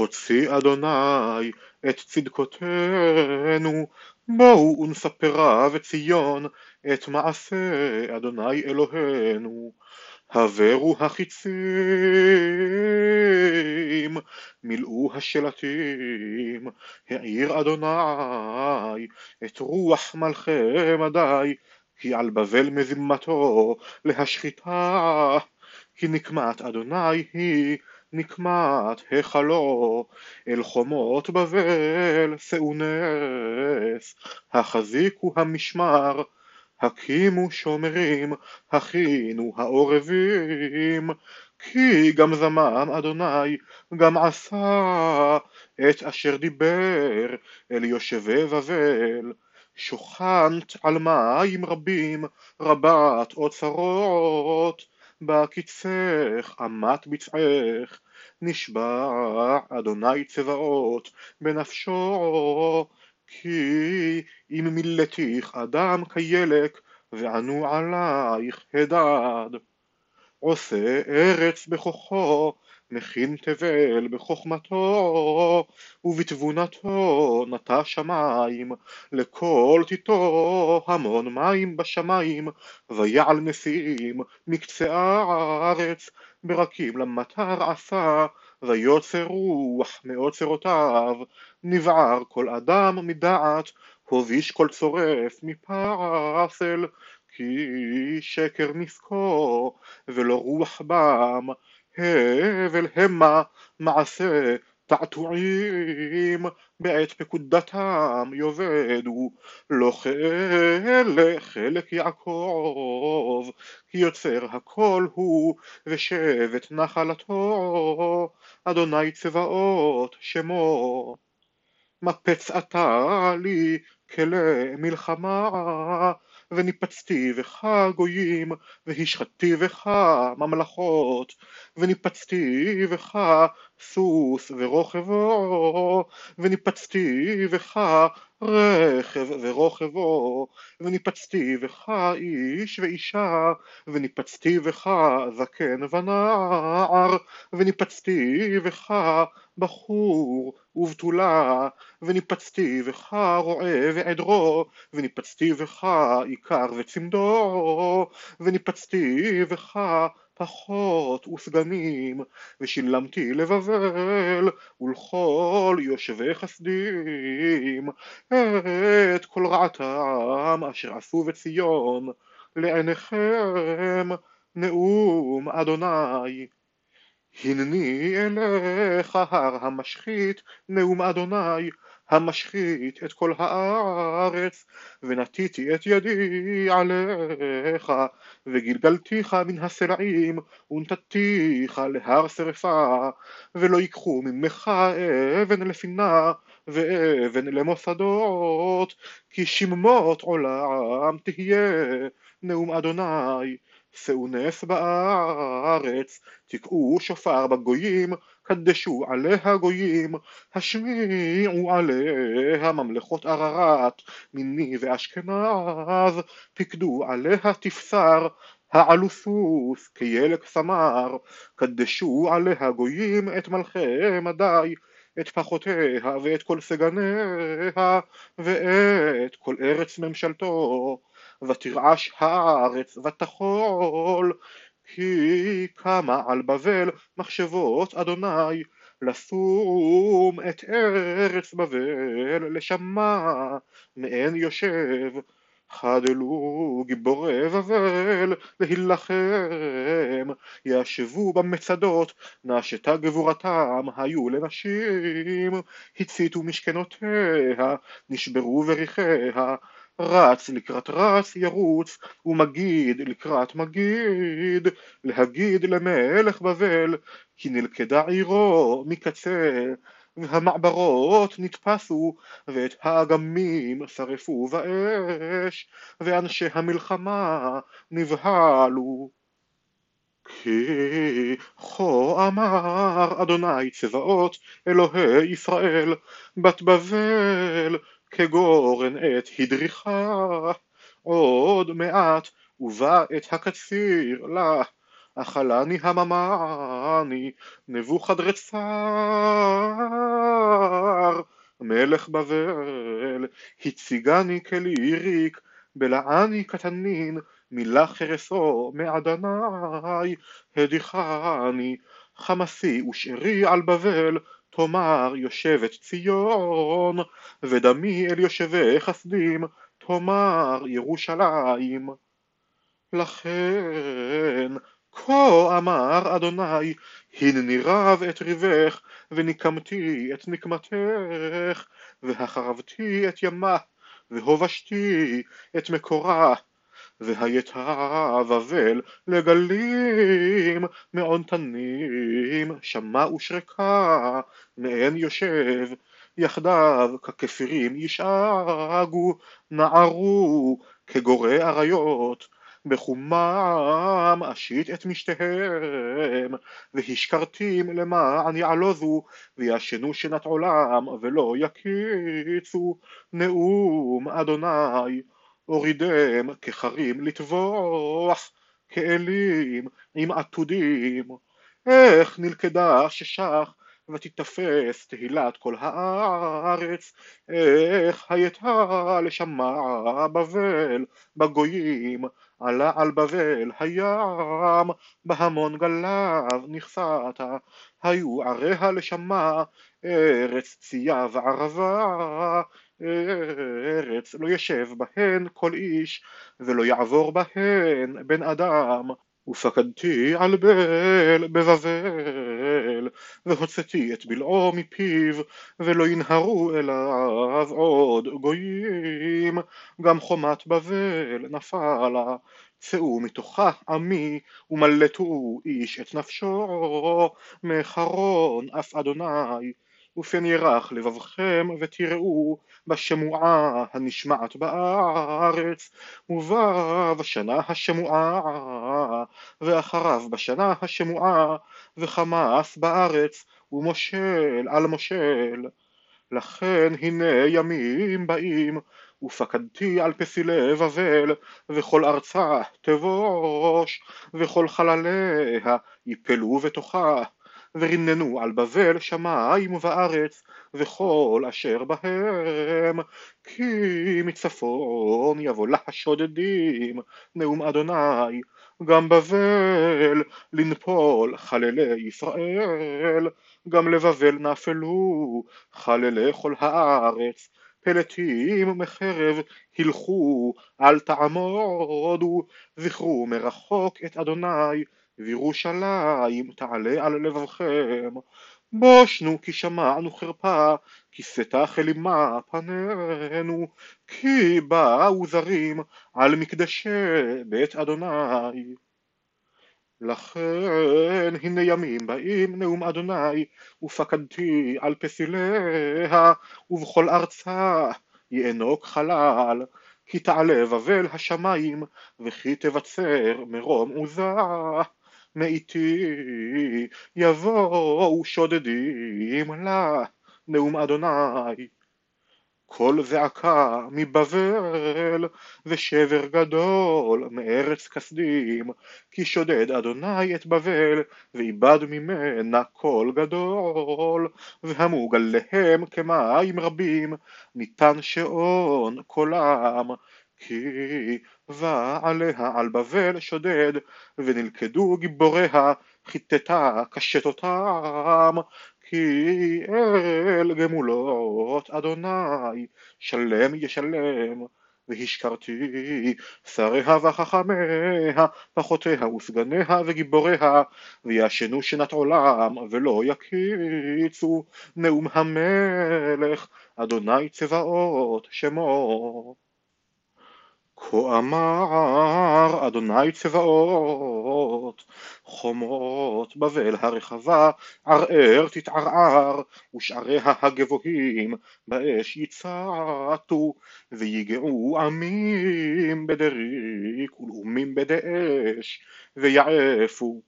הוציא אדוני את צדקותינו, בואו ונספרה בציון את מעשה אדוני אלוהינו. הברו החיצים, מילאו השלטים, העיר אדוני את רוח מלכי מדי, כי על בבל מזימתו להשחיתה, כי נקמת אדוני היא נקמת היכלו, אל חומות בבל שאו נס, החזיקו המשמר, הקימו שומרים, הכינו העורבים, כי גם זמם אדוני, גם עשה את אשר דיבר אל יושבי בבל. שוכנת על מים רבים, רבת אוצרות, בקצך אמת בצעך, נשבע אדוני צבאות בנפשו, כי אם מילתיך אדם כילק, וענו עלייך הדד. עושה ארץ בכוחו, מכין תבל בחוכמתו, ובתבונתו נטע שמים, לכל תיתו המון מים בשמים, ויעל נשיאים מקצה הארץ, ברקים למטר עשה, ויוצר רוח מאוצרותיו, נבער כל אדם מדעת, הוביש כל צורף מפסל, כי שקר נזקו, ולא רוח בם, הבל המה מעשה תעתועים, בעת פקודתם יאבדו, לא חלק חלק יעקב, כי יוצר הכל הוא, ושבט נחלתו, אדוני צבאות שמו. מפץ אתה לי כלי מלחמה, וניפצתי בך גויים, והשחתי בך ממלכות, וניפצתי בך סוס ורוכבו, וניפצתי בך רכב ורוכבו, וניפצתי בך איש ואישה, וניפצתי בך זקן ונער, וניפצתי בך בחור ובתולה, וניפצתי בך רועה ועדרו, וניפצתי בך עיקר וצמדו, וניפצתי בך פחות וסגנים, ושילמתי לבבל ולכל יושבי חסדים את כל רעתם אשר עשו בציון לעיניכם נאום אדוני הנני אליך הר המשחית נאום אדוני המשחית את כל הארץ, ונטיתי את ידי עליך, וגלגלתיך מן הסלעים, ונתתיך להר שרפה, ולא ייקחו ממך אבן לפינה, ואבן למוסדות, כי שממות עולם תהיה, נאום אדוני. שאו נס בארץ, תקעו שופר בגויים, קדשו עליה גויים, השמיעו עליה ממלכות ערערת, מיני ואשכנז, פיקדו עליה תפסר, העלו סוס כילק סמר, קדשו עליה גויים את מלכי מדי, את פחותיה ואת כל סגניה, ואת כל ארץ ממשלתו. ותרעש הארץ ותחול כי קמה על בבל מחשבות אדוני לשום את ארץ בבל לשמה מעין יושב? חדלו גיבורי בבל להילחם ישבו במצדות נשתה גבורתם היו לנשים הציתו משכנותיה נשברו בריחיה רץ לקראת רץ ירוץ, ומגיד לקראת מגיד, להגיד למלך בבל, כי נלכדה עירו מקצה, והמעברות נתפסו, ואת האגמים שרפו באש, ואנשי המלחמה נבהלו. כי כה אמר אדוני צבאות אלוהי ישראל בת בבל כגורן עת הדריכה, עוד מעט ובא את הקציר לה, אכלני הממני נבוכדרצר, מלך בבל, הציגני כלי ריק, בלעני קטנין, מילה חרסו מעדני, הדיחני, חמסי ושארי על בבל, תאמר יושבת ציון, ודמי אל יושבי חסדים, תאמר ירושלים. לכן כה אמר אדוני, הנני רב את ריבך, וניקמתי את נקמתך, והחרבתי את ימה, והובשתי את מקורה, והייתה בבל לגלים מעון תנים, שמע ושרקה מעין יושב, יחדיו ככפירים ישאגו, נערו כגורי אריות, בחומם אשית את משתיהם, והשכרתים למען יעלוזו, וישנו שנת עולם ולא יקיצו, נאום אדוני הורידם כחרים לטבוח, כאלים עם עתודים. איך נלכדה ששח ותתפס תהילת כל הארץ, איך הייתה לשמע בבל בגויים, עלה על בבל הים, בהמון גליו נכסת, היו עריה לשמע, ארץ צייה וערבה, ארץ לא ישב בהן כל איש, ולא יעבור בהן בן אדם, ופקדתי על בל בבבל, והוצאתי את בלעו מפיו, ולא ינהרו אליו עוד גויים, גם חומת בבל נפלה, צאו מתוכה עמי, ומלטו איש את נפשו, מחרון אף אדוני. ופן ירח לבבכם ותראו בשמועה הנשמעת בארץ ובא בשנה השמועה ואחריו בשנה השמועה וחמאס בארץ ומושל על מושל. לכן הנה ימים באים ופקדתי על פסילי בבל וכל ארצה תבוש וכל חלליה יפלו בתוכה ורננו על בבל שמיים וארץ וכל אשר בהם. כי מצפון יבוא לה השודדים נאום אדוני גם בבל לנפול חללי ישראל. גם לבבל נפלו חללי כל הארץ פלטים מחרב הלכו אל תעמודו זכרו מרחוק את אדוני וירושלים תעלה על לבבכם. בושנו כי שמענו חרפה כי שאת כלימה פנינו כי באו זרים על מקדשי בית אדוני. לכן הנה ימים באים נאום אדוני ופקדתי על פסיליה ובכל ארצה יענוק חלל. כי תעלה בבל השמיים וכי תבצר מרום עוזה מאיתי יבואו שודדים לה נאום אדוני. קול זעקה מבבל ושבר גדול מארץ כסדים כי שודד אדוני את בבל ואיבד ממנה קול גדול והמוג עליהם כמים רבים ניתן שעון קולם כי בא עליה על בבל שודד, ונלכדו גיבוריה, חיטטה קשתותם, כי אל גמולות אדוני, שלם ישלם. והשכרתי שריה וחכמיה, פחותיה וסגניה וגיבוריה, וישנו שנת עולם ולא יקיצו, נאום המלך, אדוני צבאות שמו. כה אמר אדוני צבאות חומות בבל הרחבה ערער תתערער ושעריה הגבוהים באש יצעטו ויגעו עמים בדריק ולאומים בדאש ויעפו